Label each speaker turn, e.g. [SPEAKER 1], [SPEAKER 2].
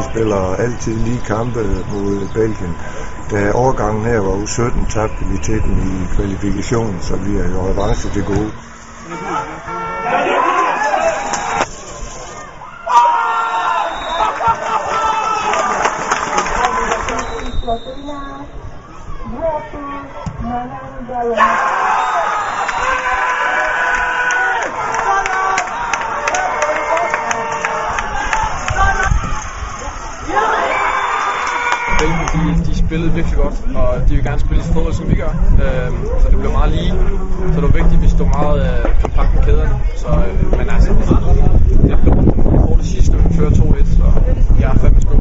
[SPEAKER 1] Vi spiller altid lige kampe mod Belgien. Da overgangen her var U17, tabte vi til den i kvalifikationen, så vi er jo revanche til gode.
[SPEAKER 2] Yeah!
[SPEAKER 3] Belgien, de, de spillede virkelig godt, og de vil gerne spille lige så fodbold, som vi gør. Øh, så det blev meget lige. Så det var vigtigt, at vi stod meget øh, kompakt med kæderne. Så, øh, men altså, det blev hårdt det sidste, vi fører 2-1, så jeg har fandme skudt.